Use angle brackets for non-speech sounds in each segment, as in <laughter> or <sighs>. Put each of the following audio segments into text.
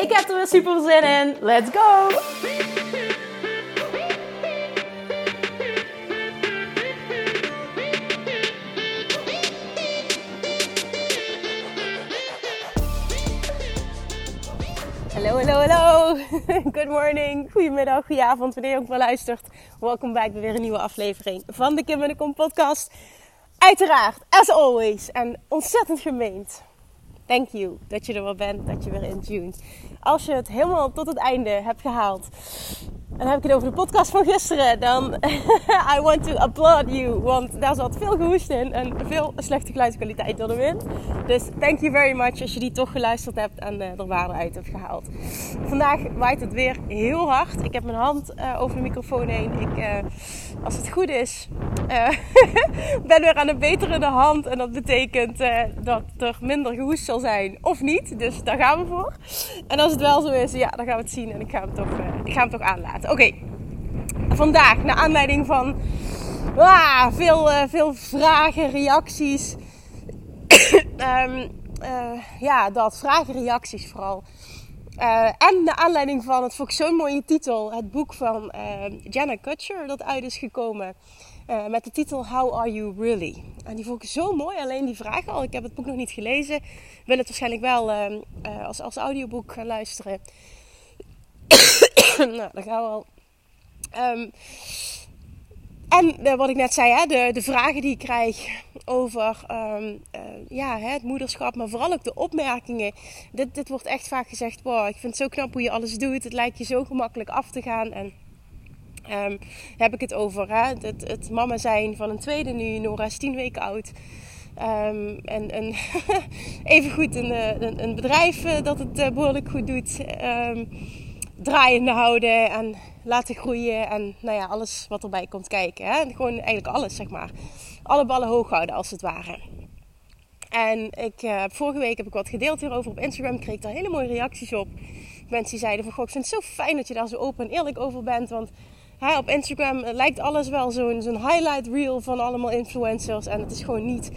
Ik heb er weer super zin in. Let's go! Hallo, hallo, hallo. <laughs> Good morning, goedemiddag, goedenavond, wanneer je ook maar luistert. Welkom bij weer een nieuwe aflevering van de Kim en de Kom podcast. Uiteraard, as always, en ontzettend gemeend. Thank you dat je er wel bent, dat je weer intuned. Als je het helemaal tot het einde hebt gehaald, en dan heb ik het over de podcast van gisteren, dan <laughs> I want to applaud you. Want daar zat veel gehoest in en veel slechte geluidskwaliteit door de. Dus thank you very much als je die toch geluisterd hebt en uh, er waarde uit hebt gehaald. Vandaag waait het weer heel hard. Ik heb mijn hand uh, over de microfoon heen. Ik, uh, als het goed is, <laughs> ben weer aan een beterende hand. En dat betekent dat er minder gehoest zal zijn of niet. Dus daar gaan we voor. En als het wel zo is, ja, dan gaan we het zien. En ik ga hem toch, ik ga hem toch aanlaten. Oké, vandaag naar aanleiding van ah, veel, uh, veel vragen, reacties. um, <coughs> uh, ja, dat, vragen, reacties vooral. Uh, en naar aanleiding van, het vond ik zo'n mooie titel, het boek van Jenna Kutcher dat uit is gekomen. met de titel How Are You Really? En die vond ik zo mooi, alleen die vraag al. Ik heb het boek nog niet gelezen. Wil het waarschijnlijk wel als, als audioboek luisteren. <laughs> nou, dan gaan we al. Um, en uh, wat ik net zei, hè, de, de vragen die ik krijg over um, uh, ja, hè, het moederschap, maar vooral ook de opmerkingen. Dit, dit wordt echt vaak gezegd: wow, ik vind het zo knap hoe je alles doet. Het lijkt je zo gemakkelijk af te gaan. En um, heb ik het over hè, het, mama zijn van een tweede nu. Nora is tien weken oud. En, en <laughs> even goed een, een, een bedrijf dat het behoorlijk goed doet. Um, draaiende houden en laten groeien. En nou ja, alles wat erbij komt kijken. Hè? Gewoon eigenlijk alles, zeg maar. Alle ballen hoog houden, als het ware. En ik, uh, vorige week heb ik wat gedeeld hierover op Instagram. Kreeg daar hele mooie reacties op. Mensen die zeiden van, goh, ik vind het zo fijn dat je daar zo open en eerlijk over bent. Want hè, op Instagram lijkt alles wel zo'n zo'n highlight reel van allemaal influencers. En het is gewoon niet,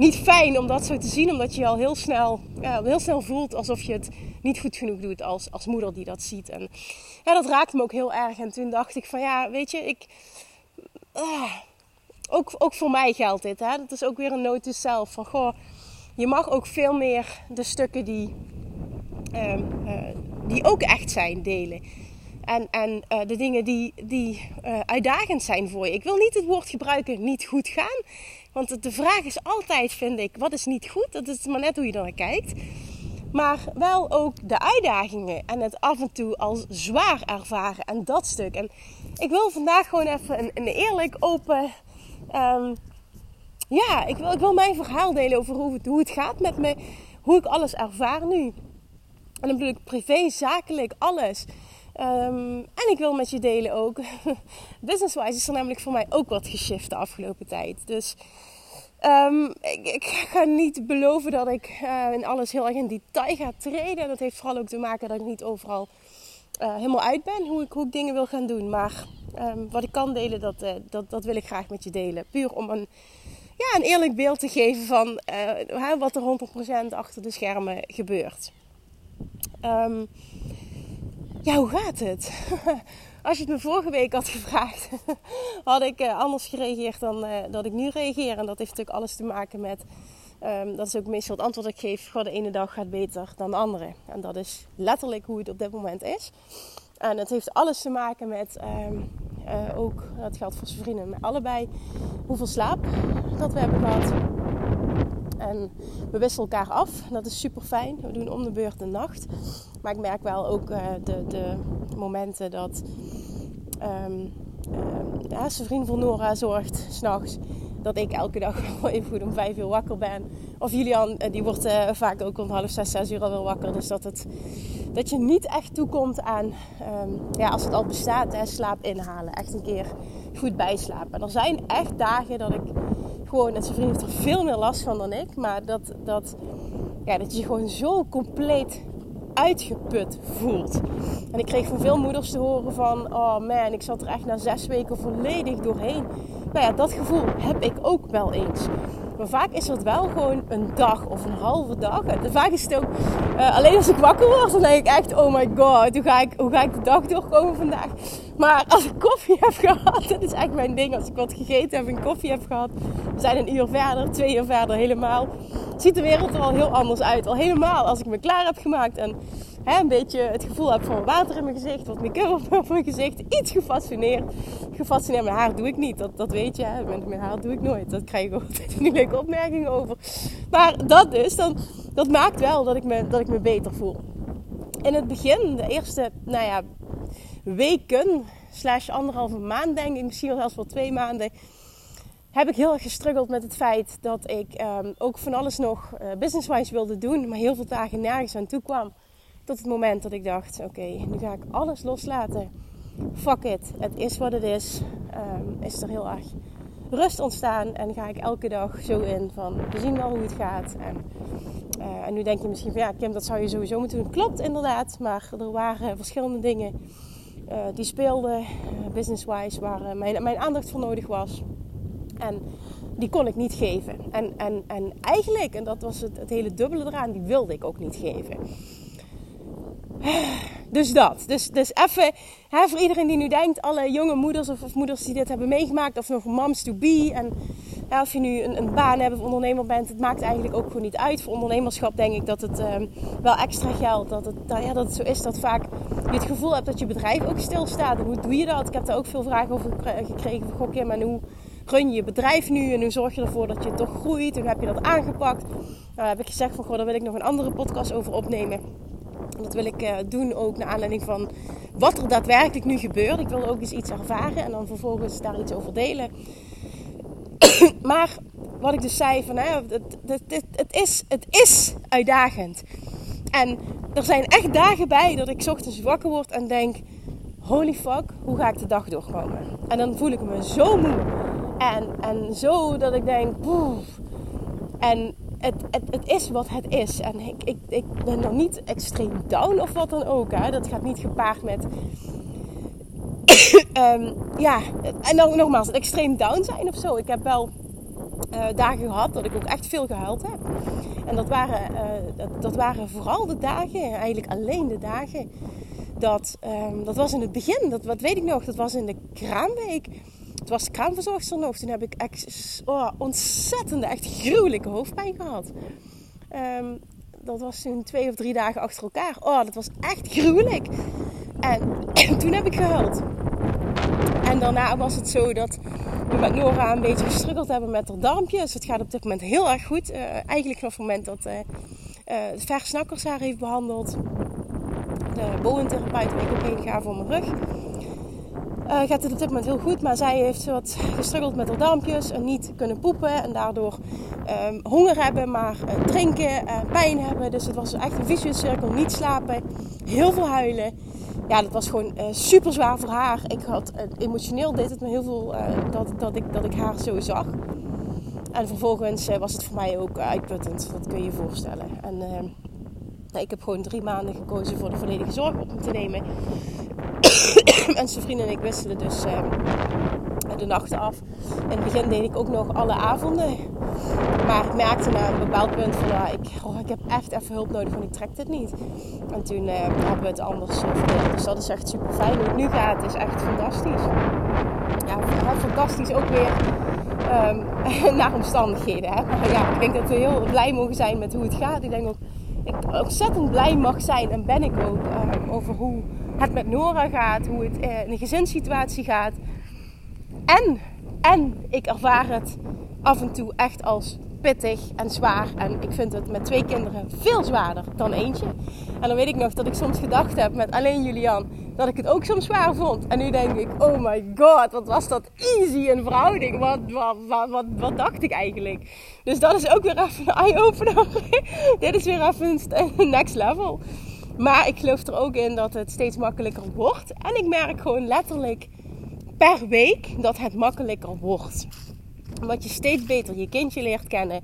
niet fijn om dat zo te zien. Omdat je al heel snel, ja, heel snel voelt alsof je het niet goed genoeg doet als, als moeder die dat ziet. En ja, dat raakte me ook heel erg. En toen dacht ik van ja, weet je, ik... Uh, ook, ook voor mij geldt dit. Hè? Dat is ook weer een noot zelf. Van goh, je mag ook veel meer de stukken die, uh, uh, die ook echt zijn delen. En, en uh, de dingen die, die uh, uitdagend zijn voor je. Ik wil niet het woord gebruiken niet goed gaan. Want de vraag is altijd, vind ik, wat is niet goed? Dat is maar net hoe je naar kijkt. Maar wel ook de uitdagingen en het af en toe als zwaar ervaren en dat stuk. En ik wil vandaag gewoon even een, eerlijk, open. Um, ja, ik wil, ik wil mijn verhaal delen over hoe het, hoe het gaat met me. Hoe ik alles ervaar nu. En dan bedoel ik privé, zakelijk, alles. Um, en ik wil met je delen ook. <laughs> Business-wise is er namelijk voor mij ook wat geshift de afgelopen tijd. Dus Um, ik, ga niet beloven dat ik uh, in alles heel erg in detail ga treden. En dat heeft vooral ook te maken dat ik niet overal uh, helemaal uit ben hoe ik, hoe ik dingen wil gaan doen. Maar um, wat ik kan delen, dat, uh, dat, dat wil ik graag met je delen. Puur om een, ja, een eerlijk beeld te geven van wat er 100% achter de schermen gebeurt. Um, ja, hoe gaat het? <laughs> Als je het me vorige week had gevraagd, <laughs> had ik uh, anders gereageerd dan uh, dat ik nu reageer. En dat heeft natuurlijk alles te maken met, um, dat is ook meestal het antwoord dat ik geef, gewoon de ene dag gaat beter dan de andere. En dat is letterlijk hoe het op dit moment is. En het heeft alles te maken met, um, uh, ook, dat geldt voor zijn vrienden, met allebei, hoeveel slaap dat we hebben gehad. En we wisselen elkaar af. Dat is super fijn. We doen om de beurt de nacht. Maar ik merk wel ook uh, de, de, momenten dat um, ja, zijn vriend van Nora zorgt s'nachts. Dat ik elke dag <laughs> even goed om vijf uur wakker ben. Of Julian, uh, die wordt vaak ook om half zes, zes uur alweer wakker. Dus dat het dat je niet echt toekomt aan, um, ja, als het al bestaat, hè, slaap inhalen. Echt een keer goed bijslapen. En er zijn echt dagen dat ik gewoon, en zijn vriend heeft er veel meer last van dan ik, maar dat, dat, ja, dat je je gewoon zo compleet uitgeput voelt. En ik kreeg van veel moeders te horen van, oh man, ik zat er echt na zes weken volledig doorheen. Nou ja, dat gevoel heb ik ook wel eens. Maar vaak is het wel gewoon een dag of een halve dag. Vaak is het ook uh, alleen als ik wakker word, dan denk ik echt: oh my god, hoe ga ik, hoe ga ik de dag doorkomen vandaag? Maar als ik koffie heb gehad, <laughs> dat is echt mijn ding. Als ik wat gegeten heb en koffie heb gehad, we zijn een uur verder, twee uur verder helemaal. Ziet de wereld er al heel anders uit. Al helemaal als ik me klaar heb gemaakt en hè, een beetje het gevoel heb van water in mijn gezicht, wat make-up op mijn gezicht, iets gefascineerd. Gefascineerd, mijn haar doe ik niet, dat, dat weet je. Hè. Met mijn haar doe ik nooit. Dat krijg ik <laughs> altijd een leuke opmerkingen over. Maar dat dus, dan, dat maakt wel dat ik, me, dat ik me beter voel. In het begin, de eerste, nou ja, weken, slash anderhalve maand denk ik, misschien zelfs wel twee maanden, heb ik heel erg gestruggeld met het feit dat ik um, ook van alles nog uh, business-wise wilde doen, maar heel veel dagen nergens aan toe kwam. Tot het moment dat ik dacht: oké, nu ga ik alles loslaten. Fuck it, het is wat het is. Um, is er heel erg rust ontstaan en ga ik elke dag zo in van we zien wel hoe het gaat. En, uh, en nu denk je misschien van ja, Kim, dat zou je sowieso moeten doen. Klopt inderdaad, maar er waren verschillende dingen uh, die speelden, uh, business-wise, waar mijn, mijn aandacht voor nodig was. En die kon ik niet geven. En, en, en eigenlijk, en dat was het, het hele dubbele eraan, die wilde ik ook niet geven. Dus dat. Dus, dus even hè, voor iedereen die nu denkt, alle jonge moeders of, moeders die dit hebben meegemaakt, of nog moms to be. En ja, of je nu een, een, baan hebt of ondernemer bent, het maakt eigenlijk ook gewoon niet uit. Voor ondernemerschap denk ik dat het um, wel extra geldt. Dat het, nou ja, dat het zo is dat vaak je het gevoel hebt dat je bedrijf ook stilstaat. En hoe doe je dat? Ik heb daar ook veel vragen over gekregen Goh Kim, en hoe run je je bedrijf nu? En hoe zorg je ervoor dat je toch groeit? Hoe heb je dat aangepakt? Nou, heb ik gezegd van, goh, daar wil ik nog een andere podcast over opnemen. Dat wil ik uh, doen ook naar aanleiding van wat er daadwerkelijk nu gebeurt. Ik wil ook eens iets ervaren en dan vervolgens daar iets over delen. <coughs> maar wat ik dus zei, van, hè, het, het, is, het is uitdagend. En er zijn echt dagen bij dat ik ochtends wakker word en denk... Holy fuck, hoe ga ik de dag doorkomen? En dan voel ik me zo moe. En, en zo dat ik denk... Poeh. En het, het, het, is wat het is. En ik, ik, ik ben dan niet extreem down of wat dan ook. Hè. Dat gaat niet gepaard met. um, <coughs> ja, en dan nogmaals, het extreem down zijn of zo. Ik heb wel uh, dagen gehad dat ik ook echt veel gehuild heb. En dat waren, uh, dat, dat, waren vooral de dagen, eigenlijk alleen de dagen. Dat, um, dat was in het begin, dat, wat weet ik nog, dat was in de kraamweek was de kraamverzorgster nog. Toen heb ik echt oh, ontzettende, echt gruwelijke hoofdpijn gehad. Um, dat was toen twee of drie dagen achter elkaar. Oh, dat was echt gruwelijk. En, en <clears throat> toen heb ik gehuild. En daarna was het zo dat we met Nora een beetje gestruggeld hebben met haar darmpjes. Het gaat op dit moment heel erg goed. Uh, eigenlijk vanaf het moment dat uh, uh, Ver Snakkers haar heeft behandeld. De boventherapeut waar ik heen ga voor mijn rug uh, gaat het op dit moment heel goed. Maar zij heeft wat gestruggeld met haar darmpjes en niet kunnen poepen. En daardoor um, honger hebben, maar uh, drinken, uh, pijn hebben. Dus het was echt een vicieuze cirkel. Niet slapen, heel veel huilen. Ja, dat was gewoon super zwaar voor haar. Ik had, emotioneel deed het me heel veel dat, dat, ik, dat ik haar zo zag. En vervolgens was het voor mij ook uitputtend. Dat kun je je voorstellen. En ehm, ik heb gewoon drie maanden gekozen voor de volledige zorg op me te nemen. <coughs> en zijn vrienden en ik wisselen dus uh, de nachten af. In het begin deed ik ook nog alle avonden. Maar ik merkte na een bepaald punt van ja, ik, oh, ik heb echt even hulp nodig, want ik trek dit niet. En toen uh, hebben we het anders uh, verdeeld. Dus dat is echt super fijn. Hoe het nu gaat is echt fantastisch. Ja, fantastisch ook weer um, <laughs> naar omstandigheden. Hè? Maar ja, ik denk dat we heel blij mogen zijn met hoe het gaat. Ik denk ook ik ontzettend blij mag zijn en ben ik ook over hoe het met Nora gaat, hoe het uh, in de gezinssituatie gaat. En, en ik ervaar het af en toe echt als pittig en zwaar. En ik vind het met twee kinderen veel zwaarder dan eentje. En dan weet ik nog dat ik soms gedacht heb met alleen Julian dat ik het ook soms zwaar vond. En nu denk ik, oh my god, wat was dat easy in verhouding. Wat, wat, wat, wat, wat dacht ik eigenlijk? Dus dat is ook weer even een eye-opener. <laughs> Dit is weer even een <laughs> next level. Maar ik geloof er ook in dat het steeds makkelijker wordt. En ik merk gewoon letterlijk per week dat het makkelijker wordt. Omdat je steeds beter je kindje leert kennen.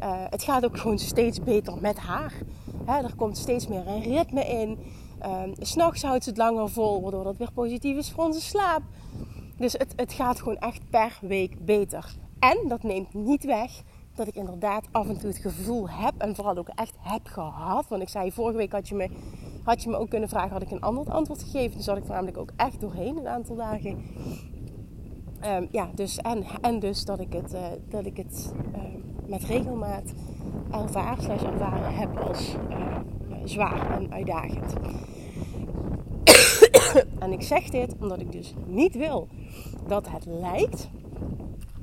Uh, het gaat ook gewoon steeds beter met haar. Hè, er komt steeds meer een ritme in. Uh, S'nachts houdt ze het langer vol, waardoor dat weer positief is voor onze slaap. Dus het, het gaat gewoon echt per week beter. En dat neemt niet weg dat ik inderdaad af en toe het gevoel heb, en vooral ook echt heb gehad. Want ik zei, vorige week had je me, had je me ook kunnen vragen, had ik een ander antwoord gegeven. Dus zat ik namelijk ook echt doorheen een aantal dagen. Um, ja, dus, en, en dus dat ik het, uh, dat ik het uh, met regelmaat ervaar, slash ervaren heb als uh, zwaar en uitdagend. <coughs> en ik zeg dit omdat ik dus niet wil dat het lijkt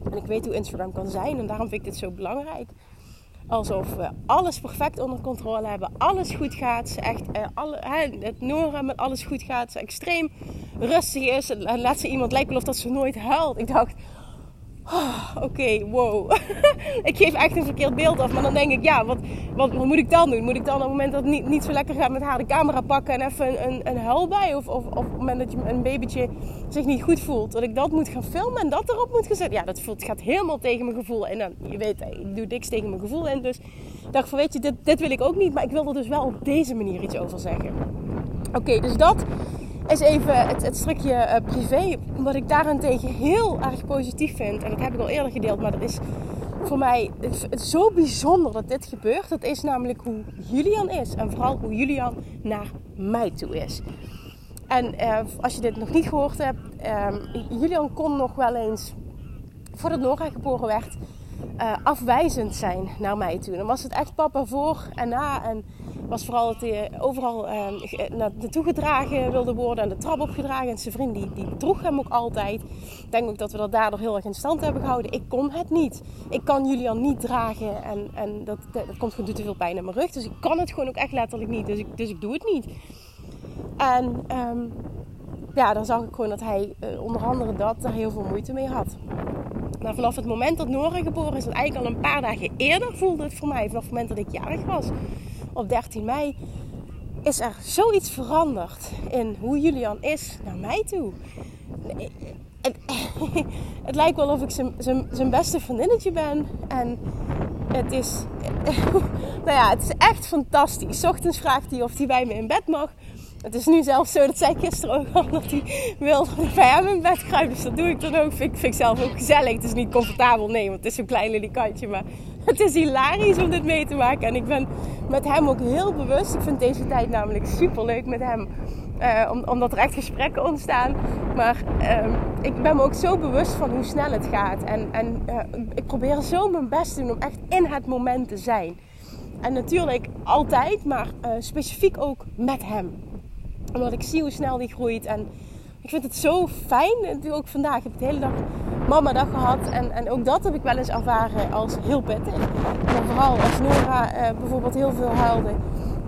en ik weet hoe Instagram kan zijn en daarom vind ik dit zo belangrijk. Alsof we alles perfect onder controle hebben, alles goed gaat. Ze echt, eh, alle, het Nora met alles goed gaat. Ze extreem rustig is. En laat ze iemand lijken of dat ze nooit huilt. Ik dacht, Oh, Oké, wow. <laughs> ik geef echt een verkeerd beeld af. Maar dan denk ik, ja, wat, wat, moet ik dan doen? Moet ik dan op het moment dat het niet, niet zo lekker gaat met haar de camera pakken en even een, een, een huil bij? Of, of, of op het moment dat je een babytje zich niet goed voelt, dat ik dat moet gaan filmen en dat erop moet gezet? Ja, dat voelt, gaat helemaal tegen mijn gevoel. En dan, je weet, ik doe niks tegen mijn gevoel in. Dus ik dacht van, weet je, dit, dit wil ik ook niet. Maar ik wil er dus wel op deze manier iets over zeggen. Oké, dus dat is even het, het stukje uh, privé. Wat ik daarentegen heel erg positief vind. En dat heb ik al eerder gedeeld. Maar dat is voor mij het, het zo bijzonder dat dit gebeurt. Dat is namelijk hoe Julian is. En vooral hoe Julian naar mij toe is. En uh, als je dit nog niet gehoord hebt. Uh, Julian kon nog wel eens, voordat Nora geboren werd... Uh, afwijzend zijn naar mij toe. Dan was het echt papa voor en na. En was vooral dat hij overal uh, naartoe gedragen wilde worden en de trap opgedragen. En zijn vriend die, die droeg hem ook altijd. Ik denk ook dat we dat daardoor heel erg in stand hebben gehouden. Ik kon het niet. Ik kan Julian niet dragen en, en dat, dat, dat komt gewoon te veel pijn in mijn rug. Dus ik kan het gewoon ook echt letterlijk niet. Dus ik, dus ik doe het niet. En um, ja, dan zag ik gewoon dat hij uh, onder andere dat er heel veel moeite mee had. Maar vanaf het moment dat Nora geboren is, en eigenlijk al een paar dagen eerder voelde het voor mij, vanaf het moment dat ik jarig was, op 13 mei, is er zoiets veranderd in hoe Julian is naar mij toe. <laughs> Het, lijkt wel of ik zijn beste vriendinnetje ben. En het is, <laughs> nou ja, het is echt fantastisch. Ochtends vraagt hij of hij bij me in bed mag. Het is nu zelfs zo, dat zei gisteren ook al, dat hij wil bij hem in bed kruipen. Dus dat doe ik dan ook. Vind, ik zelf ook gezellig. Het is niet comfortabel, nee, want het is zo'n klein lilikantje. Maar het is hilarisch om dit mee te maken. En ik ben met hem ook heel bewust. Ik vind deze tijd namelijk super leuk met hem. Uh, omdat er echt gesprekken ontstaan. Maar uh, ik ben me ook zo bewust van hoe snel het gaat. En, en uh, ik probeer zo mijn best te doen om echt in het moment te zijn. En natuurlijk altijd, maar eh, specifiek ook met hem. Omdat ik zie hoe snel die groeit. En ik vind het zo fijn. Ook vandaag heb ik de hele dag mama dag gehad. En, en ook dat heb ik wel eens ervaren als heel pittig. Maar vooral als Nora uh, bijvoorbeeld heel veel huilde.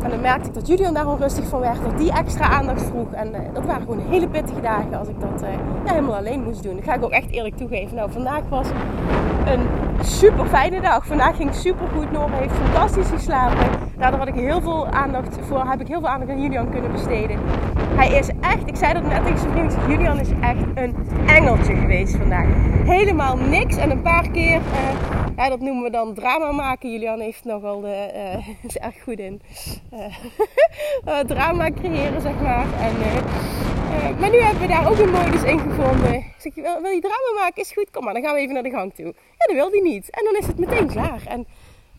En dan merkte ik dat Julian daar onrustig van werd. Dat die extra aandacht vroeg. En uh, dat waren gewoon hele pittige dagen als ik dat ja, helemaal alleen moest doen. Dat ga ik ook echt eerlijk toegeven. Nou, vandaag was een super fijne dag. Vandaag ging super goed. Nora heeft fantastisch geslapen. Daardoor had ik heel veel aandacht voor. Heb ik heel veel aandacht aan Julian kunnen besteden. Hij is echt, ik zei dat net tegen zijn vriend. Julian is echt een engeltje geweest vandaag. Helemaal niks. En een paar keer, uh, ja, dat noemen we dan drama maken. Julian heeft nogal de, uh, <laughs> is erg goed in uh, <laughs> drama creëren, zeg maar. En, maar nu hebben we daar ook een modus in gevonden. Wil, wil je drama maken? Is goed, kom maar, dan gaan we even naar de gang toe. Ja, dat wil hij niet. En dan is het meteen klaar. En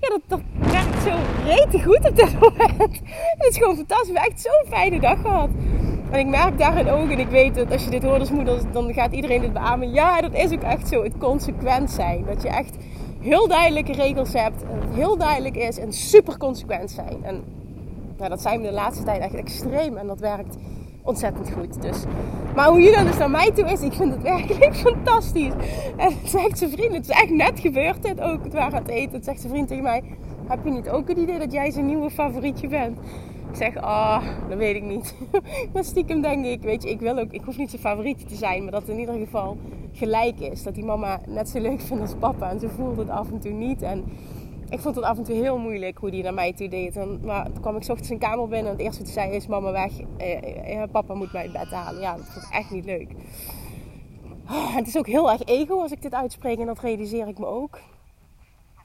ja, dat, dat werkt zo rete goed op dit <laughs> moment. Het is gewoon fantastisch. We hebben echt zo'n fijne dag gehad. En ik merk daarin ook, en ik weet dat als je dit hoort als moeder, dan gaat iedereen dit beamen. Ja, dat is ook echt zo. Het consequent zijn. Dat je echt heel duidelijke regels hebt. En het heel duidelijk is en super consequent zijn. En ja, dat zijn we de laatste tijd echt extreem. En dat werkt ontzettend goed. Dus. Maar hoe jullie dus naar mij toe is, ik vind het werkelijk <laughs> fantastisch. En zegt zijn vriend, het is echt net gebeurd dit ook. Het waren aan het eten. Het zegt zijn vriend tegen mij, heb je niet ook het idee dat jij zijn nieuwe favorietje bent? Ik zeg, ah, oh, dat weet ik niet. <laughs> maar stiekem denk ik, weet je, ik wil ook, ik hoef niet zijn favorietje te zijn, maar dat het in ieder geval gelijk is. Dat die mama net zo leuk vindt als papa. En ze voelt het af en toe niet. En ik vond het af en toe heel moeilijk hoe die naar mij toe deed. En, maar toen kwam ik ochtends een kamer binnen en het eerste wat hij zei is: Mama weg, eh, eh, papa moet mij het bed halen. Ja, dat vond ik echt niet leuk. Oh, het is ook heel erg ego als ik dit uitspreek en dat realiseer ik me ook.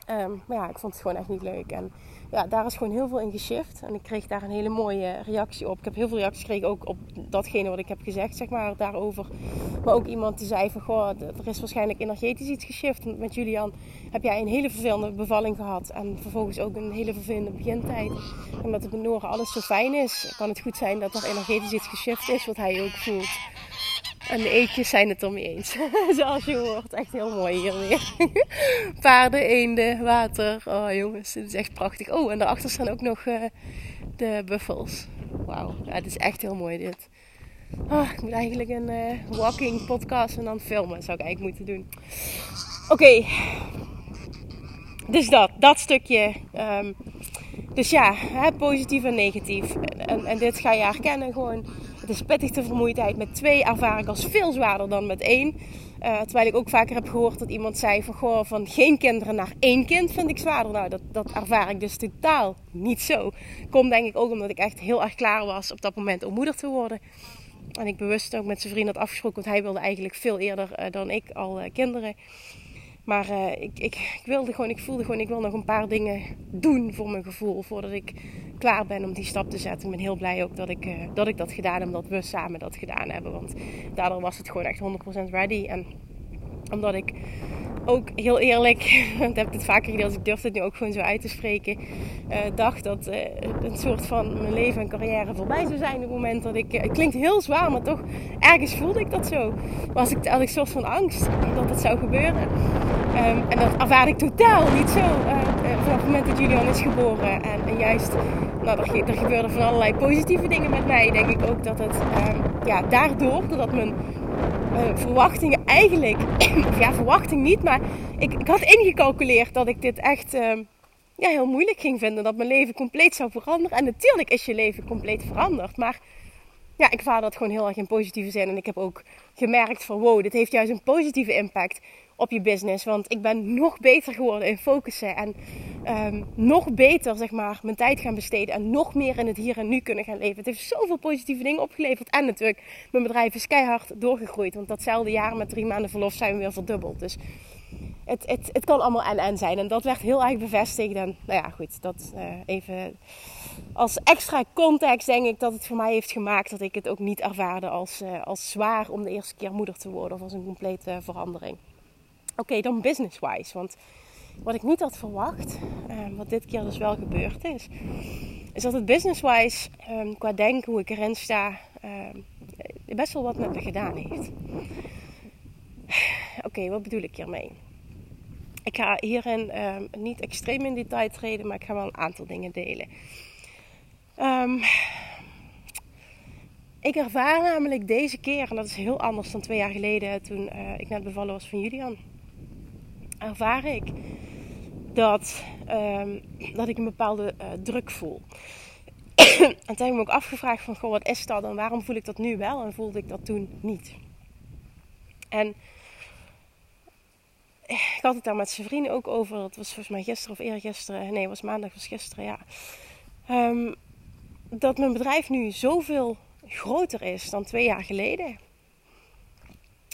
Ehm, maar ja, ik vond het gewoon echt niet leuk. En ja, daar is gewoon heel veel in geshift. En ik kreeg daar een hele mooie reactie op. Ik heb heel veel reacties gekregen ook op datgene wat ik heb gezegd, zeg maar, daarover. Maar ook iemand die zei van, goh, er is waarschijnlijk energetisch iets geshift. Met Julian heb jij een hele vervelende bevalling gehad. En vervolgens ook een hele vervelende begintijd. Omdat het met Nora alles zo fijn is, kan het goed zijn dat er energetisch iets geshift is, wat hij ook voelt. En de eetjes zijn het ermee eens. <laughs> Zoals je hoort. Echt heel mooi hier weer. <laughs> Paarden, eenden, water. Oh jongens, dit is echt prachtig. Oh, en daarachter staan ook nog uh, de buffels. Wauw, ja, het is echt heel mooi dit. Oh, ik moet eigenlijk een uh, walking podcast en dan filmen. Zou ik eigenlijk moeten doen. Oké. Okay. Dus dat, dat stukje. Um, dus ja, hè, positief en negatief. En, en, en dit ga je herkennen gewoon de vermoeidheid met twee ervaar ik als veel zwaarder dan met één. Uh, terwijl ik ook vaker heb gehoord dat iemand zei van, goh, van geen kinderen naar één kind vind ik zwaarder. Nou, dat, dat ervaar ik dus totaal niet zo. Komt denk ik ook omdat ik echt heel erg klaar was op dat moment om moeder te worden. En ik bewust ook met zijn vriend had afgesproken, want hij wilde eigenlijk veel eerder uh, dan ik al uh, kinderen. Maar uh, ik, ik, ik, wilde gewoon, ik voelde gewoon, ik wil nog een paar dingen doen voor mijn gevoel. Voordat ik klaar ben om die stap te zetten. Ik ben heel blij ook dat ik, uh, dat, ik dat gedaan heb. Dat we samen dat gedaan hebben. Want daardoor was het gewoon echt 100% ready. En omdat ik ook heel eerlijk, <laughs> dat heb ik het vaker dus ik durf het nu ook gewoon zo uit te spreken. Uh, dacht dat uh, een soort van mijn leven en carrière voorbij zou zijn op het moment dat ik. Uh, het klinkt heel zwaar, maar toch ergens voelde ik dat zo. Was ik, had ik een soort van angst dat het zou gebeuren. Um, en dat ervaarde ik totaal niet zo. vanaf het moment dat Julian is geboren. En, juist, nou, er, er gebeurden van allerlei positieve dingen met mij. Denk ik ook dat het, um, ja, daardoor, doordat mijn uh, verwachtingen eigenlijk, <clears throat> ja, verwachting niet, maar ik, ik had ingecalculeerd dat ik dit echt uh, ja, heel moeilijk ging vinden. Dat mijn leven compleet zou veranderen. En natuurlijk is je leven compleet veranderd, maar ja, ik vaar dat gewoon heel erg in positieve zin. En ik heb ook gemerkt van wow, dit heeft juist een positieve impact op je business. Want ik ben nog beter geworden in focussen. En um, nog beter, zeg maar, mijn tijd gaan besteden. En nog meer in het hier en nu kunnen gaan leven. Het heeft zoveel positieve dingen opgeleverd. En natuurlijk, mijn bedrijf is keihard doorgegroeid. Want datzelfde jaar met drie maanden verlof zijn we weer verdubbeld. Dus het, het, het kan allemaal en-en zijn. En dat werd heel erg bevestigd. En nou ja, goed, dat uh, even als extra context denk ik dat het voor mij heeft gemaakt dat ik het ook niet ervaarde als, uh, als zwaar om de eerste keer moeder te worden. Of als een complete verandering. Oké, dan business-wise. Want wat ik niet had verwacht, um, wat dit keer dus wel gebeurd is, is dat het business-wise, um, qua denken, hoe ik erin sta, um, best wel wat met me gedaan heeft. <sighs> Oké, wat bedoel ik hiermee? Ik ga hierin niet extreem in detail treden, maar ik ga wel een aantal dingen delen. Ik ervaar namelijk deze keer, en dat is heel anders dan twee jaar geleden toen uh, ik net bevallen was van Julian ervaar ik dat, um, dat ik een bepaalde uh, druk voel. <clears throat> en toen heb ik me ook afgevraagd van, goh, wat is dat en waarom voel ik dat nu wel en voelde ik dat toen niet? En ik had het daar met zijn vrienden ook over. Dat was volgens mij gisteren of eergisteren. Nee, het was maandag, was gisteren, ja. Um, dat mijn bedrijf nu zoveel groter is dan twee jaar geleden.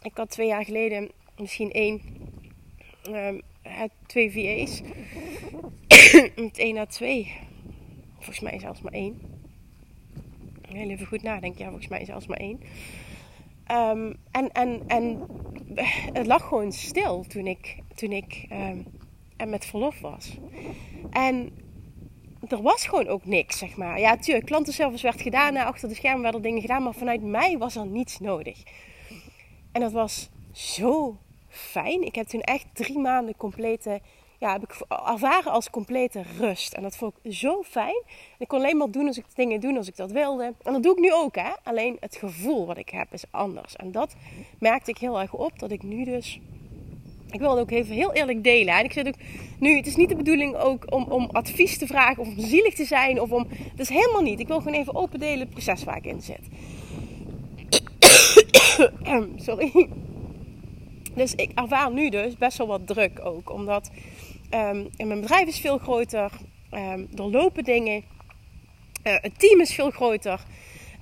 Ik had twee jaar geleden misschien één um, twee VA's. met <coughs> één naar twee. Volgens mij zelfs maar één. Heel even goed nadenken. Ja, volgens mij zelfs maar één. Um, en, en, en het lag gewoon stil toen ik, toen ik um, met verlof was. En er was gewoon ook niks, zeg maar. Ja, tuurlijk, klantenservice werd gedaan. Achter de schermen werden dingen gedaan. Maar vanuit mij was er niets nodig. En dat was zo fijn. Ik heb toen echt drie maanden complete, ja, heb ik ervaren als complete rust. En dat vond ik zo fijn. Ik kon alleen maar doen als ik dingen doen als ik dat wilde. En dat doe ik nu ook, hè. Alleen het gevoel wat ik heb is anders. En dat merkte ik heel erg op, dat ik nu dus... Ik wilde ook even heel eerlijk delen. En ik zit ook nu, het is niet de bedoeling ook om, om advies te vragen of om zielig te zijn of om. Dat is helemaal niet. Ik wil gewoon even open delen het proces waar ik in zit. <coughs> Sorry. Dus ik ervaar nu dus best wel wat druk ook. Omdat Um, en mijn bedrijf is veel groter. Um, er lopen dingen. Uh, het team is veel groter.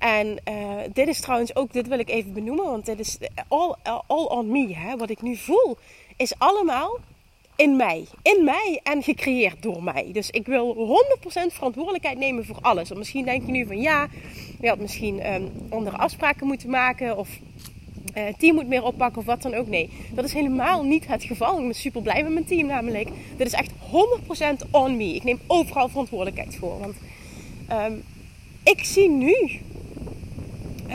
En uh, dit is trouwens ook, dit wil ik even benoemen, want dit is all, all on me. Hè? Wat ik nu voel, is allemaal in mij. In mij en gecreëerd door mij. Dus ik wil 100% verantwoordelijkheid nemen voor alles. Want misschien denk je nu van ja, je had misschien um, andere afspraken moeten maken. Of uh, team moet meer oppakken of wat dan ook. Nee, dat is helemaal niet het geval. Ik ben super blij met mijn team namelijk. Dit is echt 100% on me. Ik neem overal verantwoordelijkheid voor. Want um, ik zie nu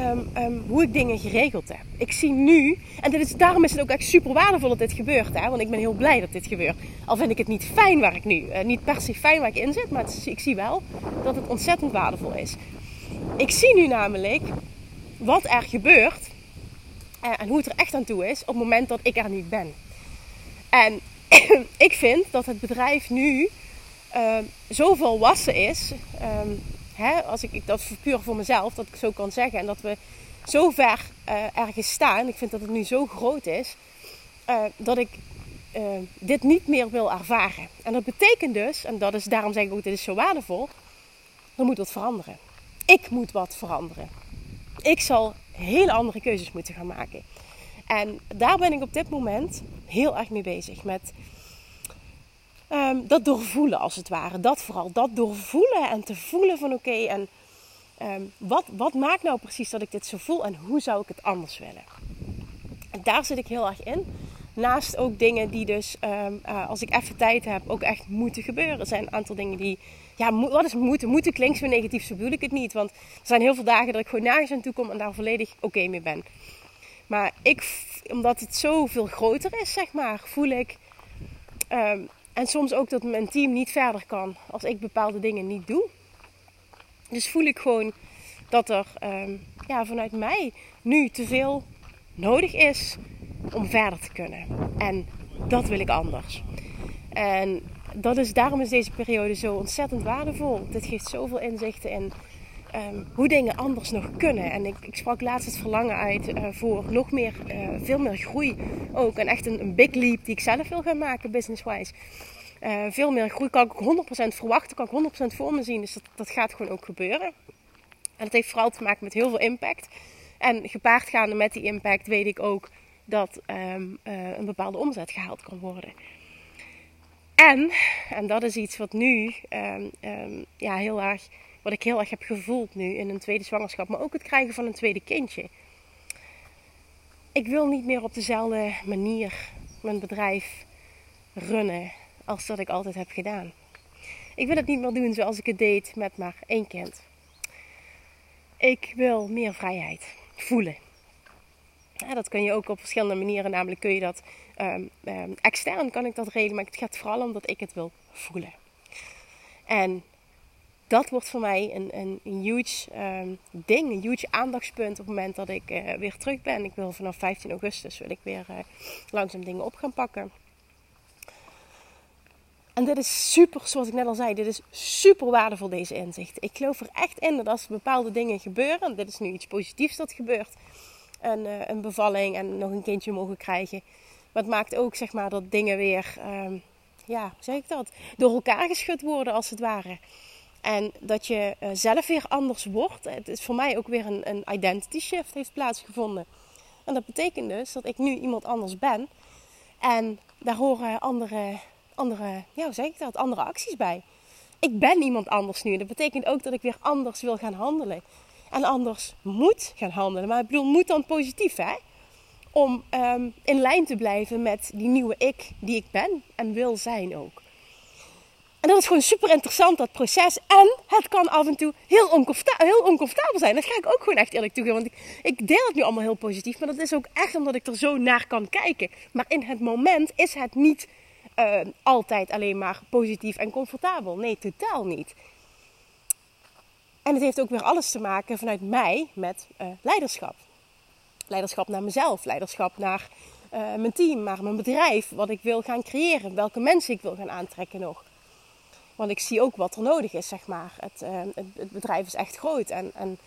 um, um, hoe ik dingen geregeld heb. Ik zie nu, en dit is, daarom is het ook echt super waardevol dat dit gebeurt. Hè? Want ik ben heel blij dat dit gebeurt. Al vind ik het niet fijn waar ik nu, uh, niet per se fijn waar ik in zit, maar ik zie wel dat het ontzettend waardevol is. Ik zie nu namelijk wat er gebeurt uh, en hoe het er echt aan toe is op het moment dat ik er niet ben. En <clears throat> ik vind dat het bedrijf nu uh, zo volwassen is. Hè, als ik, dat puur voor mezelf, dat ik zo kan zeggen. En dat we zo ver uh, ergens staan. Ik vind dat het nu zo groot is. Uh, dat ik uh, dit niet meer wil ervaren. En dat betekent dus, en dat is, daarom zeg ik ook, dit is zo waardevol. Er moet wat veranderen. Ik moet wat veranderen. Ik zal hele andere keuzes moeten gaan maken. En daar ben ik op dit moment heel erg mee bezig. Met um, dat doorvoelen als het ware. Dat vooral. Dat doorvoelen en te voelen van oké. En um, wat, wat maakt nou precies dat ik dit zo voel en hoe zou ik het anders willen? En daar zit ik heel erg in. Naast ook dingen die dus, um, uh, als ik even tijd heb, ook echt moeten gebeuren. Er zijn een aantal dingen die, ja, wat is moeten? Moeten klinkt zo negatief, zo bedoel ik het niet. Want er zijn heel veel dagen dat ik gewoon nergens aan toe kom en daar volledig oké mee ben. Maar ik, omdat het zoveel groter is, zeg maar, voel ik en soms ook dat mijn team niet verder kan als ik bepaalde dingen niet doe. Dus voel ik gewoon dat er um, ja, vanuit mij nu te veel nodig is om verder te kunnen. En dat wil ik anders. En dat is, daarom is deze periode zo ontzettend waardevol. Dit geeft zoveel inzichten in um, hoe dingen anders nog kunnen. En ik, ik sprak laatst het verlangen uit uh, voor nog meer, uh, veel meer groei ook. En echt een, een, big leap die ik zelf wil gaan maken, business-wise. Uh, veel meer groei kan ik 100% verwachten, kan ik 100% voor me zien. Dus dat, gaat gewoon ook gebeuren. En dat heeft vooral te maken met heel veel impact. En gepaard gaande met die impact weet ik ook dat um, een bepaalde omzet gehaald kan worden. En, en dat is iets wat nu um, ja, heel erg wat ik heel erg heb gevoeld nu in een tweede zwangerschap, maar ook het krijgen van een tweede kindje. Ik wil niet meer op dezelfde manier mijn bedrijf runnen als dat ik altijd heb gedaan. Ik wil het niet meer doen zoals ik het deed met maar één kind. Ik wil meer vrijheid voelen. Ja, dat kun je ook op verschillende manieren. Namelijk kun je dat um, extern kan ik dat regelen, maar het gaat vooral om dat ik het wil voelen. En dat wordt voor mij een, een, een huge um, ding, een huge aandachtspunt op het moment dat ik uh, weer terug ben. Ik wil vanaf 15 augustus wil ik weer uh, langzaam dingen op gaan pakken. En dit is super, zoals ik net al zei, dit is super waardevol deze inzicht. Ik geloof er echt in dat als bepaalde dingen gebeuren, en dit is nu iets positiefs dat gebeurt, een, uh, een bevalling en nog een kindje mogen krijgen. Maar het maakt ook zeg maar dat dingen weer, um, ja, zeg ik dat, door elkaar geschud worden als het ware. En dat je uh, zelf weer anders wordt. Het is voor mij ook weer een, een identity shift heeft plaatsgevonden. En dat betekent dus dat ik nu iemand anders ben. En daar horen andere, andere ja, zeg ik dat? Andere acties bij. Ik ben iemand anders nu. Dat betekent ook dat ik weer anders wil gaan handelen. En anders moet gaan handelen. Maar ik bedoel, moet dan positief, hè? Om um, in lijn te blijven met die nieuwe ik die ik ben en wil zijn ook. En dat is gewoon super interessant, dat proces. En het kan af en toe heel, oncomfortabel, zijn. Dat ga ik ook gewoon echt eerlijk toegeven. Want ik, ik, deel het nu allemaal heel positief. Maar dat is ook echt omdat ik er zo naar kan kijken. Maar in het moment is het niet uh, altijd alleen maar positief en comfortabel. Nee, totaal niet. En het heeft ook weer alles te maken vanuit mij met uh, leiderschap. Leiderschap naar mezelf, leiderschap naar uh, mijn team, naar mijn bedrijf. Wat ik wil gaan creëren, welke mensen ik wil gaan aantrekken nog. Want ik zie ook wat er nodig is, zeg maar. Het, uh, het, het bedrijf is echt groot. En, en,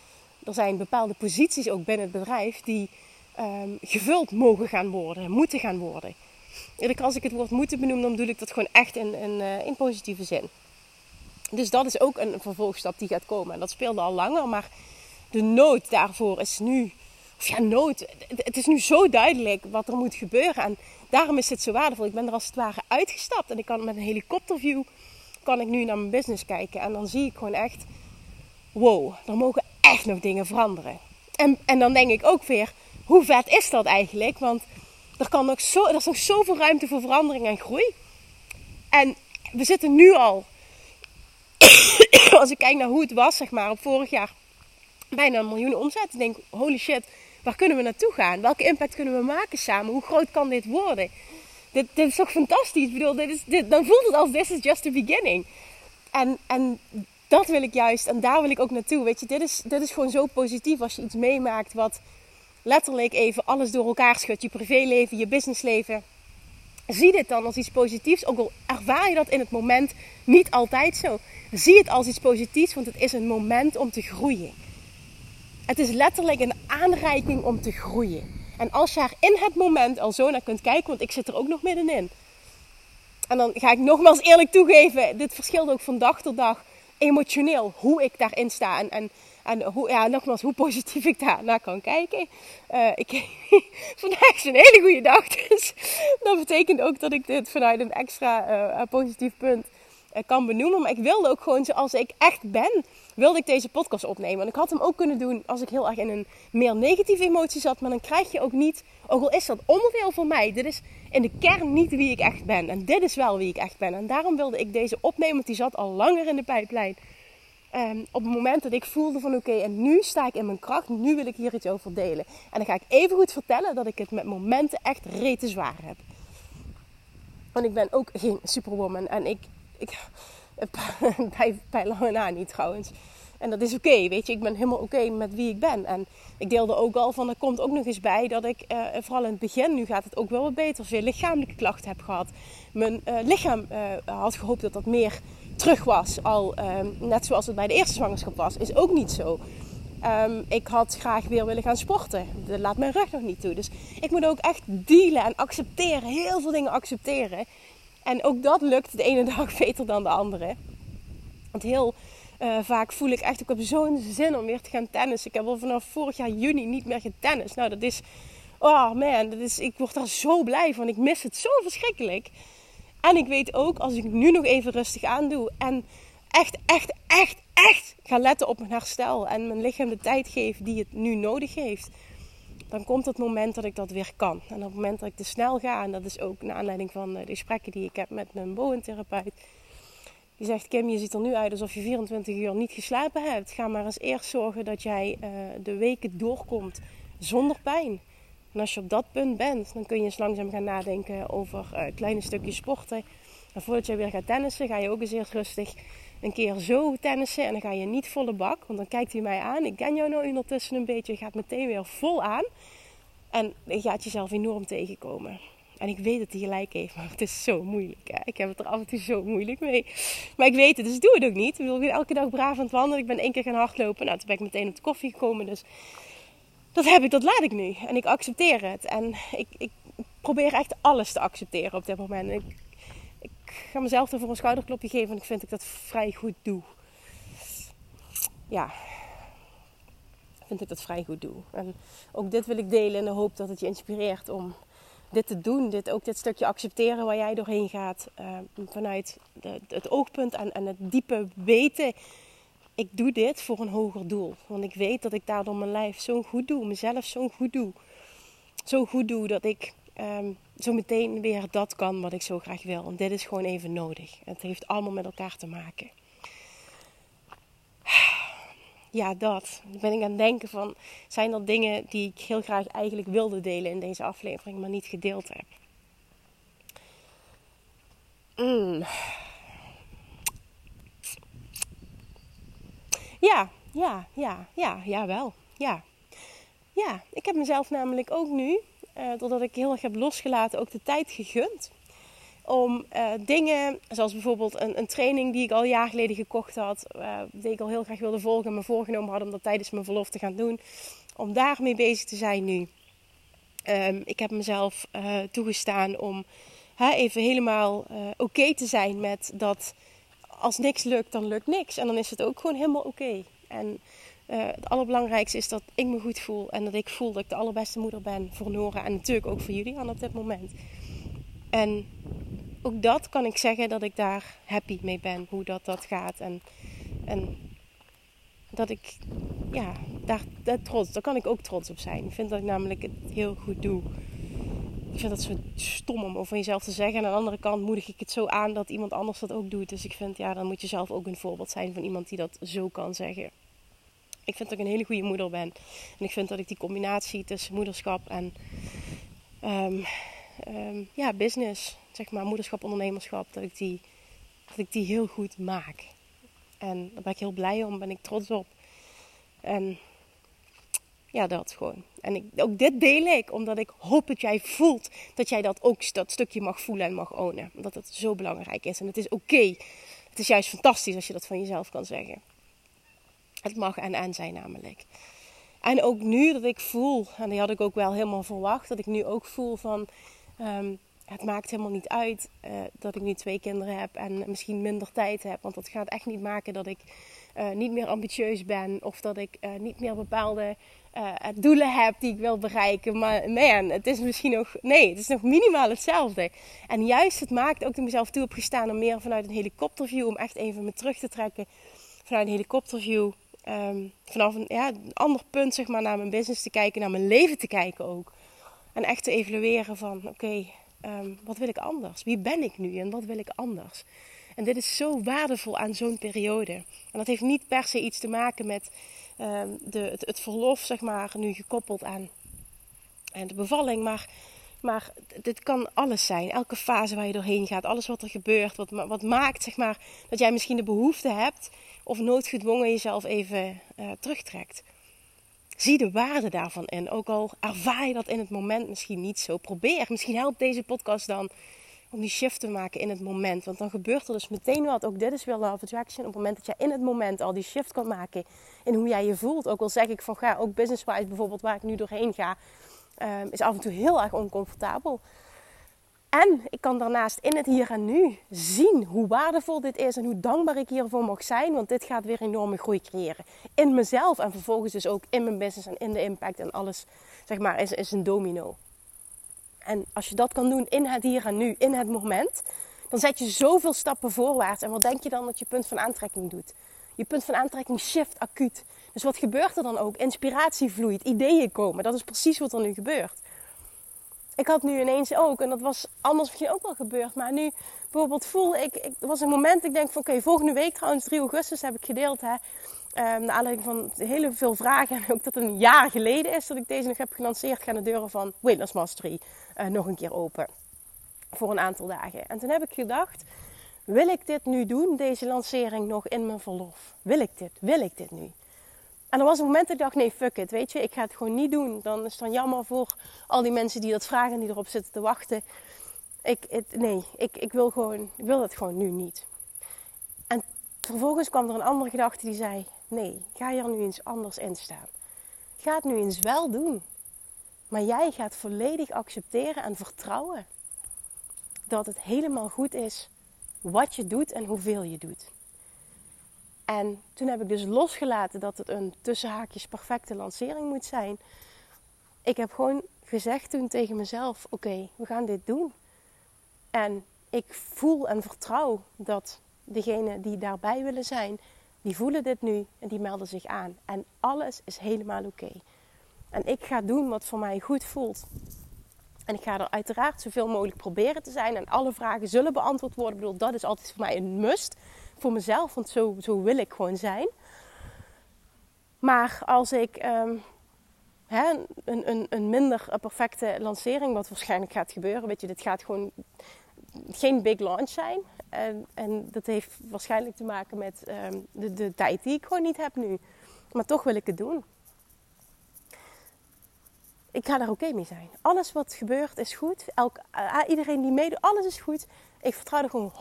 er zijn bepaalde posities ook binnen het bedrijf die um, gevuld mogen gaan worden, moeten gaan worden. als ik het woord moeten benoem, dan bedoel ik dat gewoon echt in, in, uh, in positieve zin. Dus dat is ook een vervolgstap die gaat komen. En dat speelde al langer, maar de nood daarvoor is nu. Of ja, nood. Het is nu zo duidelijk wat er moet gebeuren. En daarom is dit zo waardevol. Ik ben er als het ware uitgestapt. En ik kan met een helikopterview kan ik nu naar mijn business kijken. En dan zie ik gewoon echt. Wow, er mogen echt nog dingen veranderen. En, en dan denk ik ook weer, hoe vet is dat eigenlijk? Want er, kan nog zo, er is nog zoveel ruimte voor verandering en groei. En we zitten nu al, <coughs> als ik kijk naar hoe het was, zeg maar, op vorig jaar, bijna een miljoen omzet. Ik denk, holy shit, waar kunnen we naartoe gaan? Welke impact kunnen we maken samen? Hoe groot kan dit worden? Dit, dit is toch fantastisch? Bedoel, dit dit, dan voelt het als this is just the beginning. En, en dat wil ik juist, en daar wil ik ook naartoe. Weet je, dit is, dit is gewoon zo positief als je iets meemaakt wat letterlijk even alles door elkaar schudt. Je privéleven, je businessleven. Zie dit dan als iets positiefs, ook al ervaar je dat in het moment niet altijd zo. Zie het als iets positiefs, want het is een moment om te groeien. Het is letterlijk een aanreiking om te groeien. En als je er in het moment al zo naar kunt kijken, want ik zit er ook nog middenin. En dan ga ik nogmaals eerlijk toegeven, dit verschilt ook van dag tot dag emotioneel hoe ik daarin sta. En, en, en hoe, ja, nogmaals, hoe positief ik daar naar kan kijken. Uh, ik, <laughs> vandaag is een hele goede dag. Dus dat betekent ook dat ik dit vanuit een extra uh, positief punt kan benoemen. Maar ik wilde ook gewoon zoals ik echt ben, wilde ik deze podcast opnemen. En ik had hem ook kunnen doen als ik heel erg in een meer negatieve emotie zat. Maar dan krijg je ook niet, ook al is dat onderdeel van mij, dit is in de kern niet wie ik echt ben. En dit is wel wie ik echt ben. En daarom wilde ik deze opnemen, want die zat al langer in de pijplijn. Um, op het moment dat ik voelde van oké, en nu sta ik in mijn kracht, nu wil ik hier iets over delen. En dan ga ik even goed vertellen dat ik het met momenten echt rete zwaar heb. Want ik ben ook geen superwoman en ik, ik <laughs> bij, bij lange na niet trouwens. En dat is oké, weet je. Ik ben helemaal oké met wie ik ben. En ik deelde ook al van, er komt ook nog eens bij dat ik, uh, vooral in het begin, nu gaat het ook wel wat beter, veel lichamelijke klachten heb gehad. Mijn uh, lichaam had gehoopt dat dat meer terug was, al ehm, net zoals het bij de eerste zwangerschap was, is ook niet zo. Um, ik had graag weer willen gaan sporten. Dat laat mijn rug nog niet toe. Dus ik moet ook echt dealen en accepteren. Heel veel dingen accepteren. En ook dat lukt de ene <laughs> dag beter dan de andere. Want heel uh, vaak voel ik echt, ik heb zo'n zin om weer te gaan tennis. Ik heb al vanaf vorig jaar juni niet meer getennis. Nou, dat is, oh man, dat is, ik word daar zo blij van. Ik mis het zo verschrikkelijk. En ik weet ook, als ik nu nog even rustig aandoe en echt, echt, echt, echt ga letten op mijn herstel en mijn lichaam de tijd geef die het nu nodig heeft, dan komt het moment dat ik dat weer kan. En op het moment dat ik te snel ga, en dat is ook naar aanleiding van de gesprekken die ik heb met mijn boventherapeut, die zegt: Kim, je ziet er nu uit alsof je 24 uur niet geslapen hebt. Ga maar eens eerst zorgen dat jij uh, de weken doorkomt zonder pijn. En als je op dat punt bent, dan kun je eens langzaam gaan nadenken over uh, kleine stukjes sporten. En voordat je weer gaat tennissen, ga je ook eens eerst rustig een keer zo tennissen. En dan ga je niet volle bak, want dan kijkt hij mij aan. Ik ken jou nou ondertussen een beetje. Je gaat meteen weer vol aan. En je gaat jezelf enorm tegenkomen. En ik weet dat hij gelijk heeft, maar het is zo moeilijk. Hè? Ik heb het er af en toe zo moeilijk mee. Maar ik weet het, dus doe het ook niet. Ik wil elke dag braaf aan het wandelen. Ik ben één keer gaan hardlopen. Nou, toen ben ik meteen op de koffie gekomen. Dus dat heb ik, dat laat ik nu. En ik accepteer het. En ik, ik probeer echt alles te accepteren op dit moment. Ik, ik ga mezelf ervoor een schouderklopje geven. En ik vind dat ik dat vrij goed doe. Ja. Vind ik dat vrij goed doe. En ook dit wil ik delen in de hoop dat het je inspireert om dit te doen. Dit, ook dit stukje accepteren waar jij doorheen gaat. Uh, vanuit de, het oogpunt en, en het diepe weten ik doe dit voor een hoger doel. Want ik weet dat ik daardoor mijn lijf zo goed doe, mezelf zo goed doe. Zo goed doe dat ik um, zo meteen weer dat kan wat ik zo graag wil. En dit is gewoon even nodig. Het heeft allemaal met elkaar te maken. Ja, dat. Dan ben ik aan het denken van, zijn er dingen die ik heel graag eigenlijk wilde delen in deze aflevering, maar niet gedeeld heb? Mm. Ja, ja, ja, ja, ja wel. Ja. Ja, ik heb mezelf namelijk ook nu, uh, doordat ik heel erg heb losgelaten, ook de tijd gegund. Om uh, dingen, zoals bijvoorbeeld een, een, training die ik al jaar geleden gekocht had, uh, die ik al heel graag wilde volgen, me voorgenomen had om dat tijdens mijn verlof te gaan doen, om daarmee bezig te zijn nu. Ehm, ik heb mezelf toegestaan om even helemaal oké te zijn met dat als niks lukt, dan lukt niks. En dan is het ook gewoon helemaal oké. En uh, het allerbelangrijkste is dat ik me goed voel. En dat ik voel dat ik de allerbeste moeder ben voor Nora. En natuurlijk ook voor jullie op dit moment. En ook dat kan ik zeggen dat ik daar happy mee ben. Hoe dat, dat gaat. En, en dat ik, ja, daar, daar trots, daar kan ik ook trots op zijn. Ik vind dat ik namelijk het heel goed doe. Ik vind dat zo stom om over jezelf te zeggen. En aan de andere kant moedig ik het zo aan dat iemand anders dat ook doet. Dus ik vind, ja, dan moet je zelf ook een voorbeeld zijn van iemand die dat zo kan zeggen. Ik vind dat ik een hele goede moeder ben. En ik vind dat ik die combinatie tussen moederschap en um, um, ja, business, zeg maar, moederschap, ondernemerschap, dat ik, die, dat ik die heel goed maak. En daar ben ik heel blij om, ben ik trots op. En ja, dat gewoon. En ik, ook dit deel ik, omdat ik hoop dat jij voelt dat jij dat ook dat stukje mag voelen en mag ownen. Omdat het zo belangrijk is. En het is oké. Het is juist fantastisch als je dat van jezelf kan zeggen. Het mag en en zijn namelijk. En ook nu dat ik voel, en die had ik ook wel helemaal verwacht, dat ik nu ook voel van um, het maakt helemaal niet uit uh, dat ik nu twee kinderen heb en misschien minder tijd heb. Want dat gaat echt niet maken dat ik uh, niet meer ambitieus ben of dat ik uh, niet meer bepaalde doelen heb die ik wil bereiken. Maar man, het is misschien nog, nee, het is nog minimaal hetzelfde. En juist het maakt ook dat ik mezelf toe heb gestaan om meer vanuit een helikopterview, om echt even me terug te trekken vanuit een helikopterview. Um, vanaf een, ja, een ander punt zeg maar, naar mijn business te kijken, naar mijn leven te kijken ook. En echt te evalueren van oké, um, wat wil ik anders? Wie ben ik nu en wat wil ik anders? En dit is zo waardevol aan zo'n periode. En dat heeft niet per se iets te maken met um, de, het, het, verlof, zeg maar, nu gekoppeld aan, aan de bevalling. Maar, maar dit kan alles zijn. Elke fase waar je doorheen gaat, alles wat er gebeurt, wat, wat maakt zeg maar, dat jij misschien de behoefte hebt of noodgedwongen jezelf even uh, terugtrekt. Zie de waarde daarvan in. Ook al ervaar je dat in het moment misschien niet zo. Probeer. Misschien helpt deze podcast dan om die shift te maken in het moment. Want dan gebeurt er dus meteen wat. Ook dit is weer Love Attraction. Op het moment dat jij in het moment al die shift kan maken in hoe jij je voelt. Ook al zeg ik van ga, ook business-wise bijvoorbeeld, waar ik nu doorheen ga, um, is af en toe heel erg oncomfortabel. En ik kan daarnaast in het hier en nu zien hoe waardevol dit is en hoe dankbaar ik hiervoor mag zijn. Want dit gaat weer enorme groei creëren. In mezelf en vervolgens dus ook in mijn business en in de impact en alles, zeg maar, is, is een domino. En als je dat kan doen in het hier en nu, in het moment, dan zet je zoveel stappen voorwaarts. En wat denk je dan dat je punt van aantrekking doet? Je punt van aantrekking shift acuut. Dus wat gebeurt er dan ook? Inspiratie vloeit, ideeën komen. Dat is precies wat er nu gebeurt ik had nu ineens ook, en dat was anders misschien ook wel gebeurd, maar nu bijvoorbeeld voel ik, ik was een moment, ik denk van oké, volgende week trouwens, 3 augustus heb ik gedeeld, hè, um, naar aanleiding van hele veel vragen, en ook dat het een jaar geleden is dat ik deze nog heb gelanceerd, gaan de deuren van Weightless Mastery uh, nog een keer open. Voor een aantal dagen. En toen heb ik gedacht, wil ik dit nu doen, deze lancering nog in mijn verlof? Wil ik dit? Wil ik dit nu? En er was een moment dat ik dacht, nee, fuck it, weet je, ik ga het gewoon niet doen. Dan is het dan jammer voor al die mensen die dat vragen en die erop zitten te wachten. Ik, het, nee, ik, ik wil gewoon, ik wil dat gewoon nu niet. En vervolgens kwam er een andere gedachte die zei, nee, ga hier nu eens anders in staan. Ga het nu eens wel doen. Maar jij gaat volledig accepteren en vertrouwen dat het helemaal goed is wat je doet en hoeveel je doet. En toen heb ik dus losgelaten dat het een tussenhaakjes perfecte lancering moet zijn. Ik heb gewoon gezegd toen tegen mezelf: oké, we gaan dit doen. En ik voel en vertrouw dat degenen die daarbij willen zijn, die voelen dit nu en die melden zich aan. En alles is helemaal oké. En ik ga doen wat voor mij goed voelt. En ik ga er uiteraard zoveel mogelijk proberen te zijn. En alle vragen zullen beantwoord worden. Ik bedoel, dat is altijd voor mij een must voor mezelf, want zo, zo wil ik gewoon zijn. Maar als ik um, hè, een, een, een minder perfecte lancering, wat waarschijnlijk gaat gebeuren, weet je, dit gaat gewoon geen big launch zijn. En, en dat heeft waarschijnlijk te maken met um, de, de tijd die ik gewoon niet heb nu. Maar toch wil ik het doen. Ik ga daar oké mee zijn. Alles wat gebeurt is goed. Elk, uh, iedereen die meedoet, alles is goed. Ik vertrouw er gewoon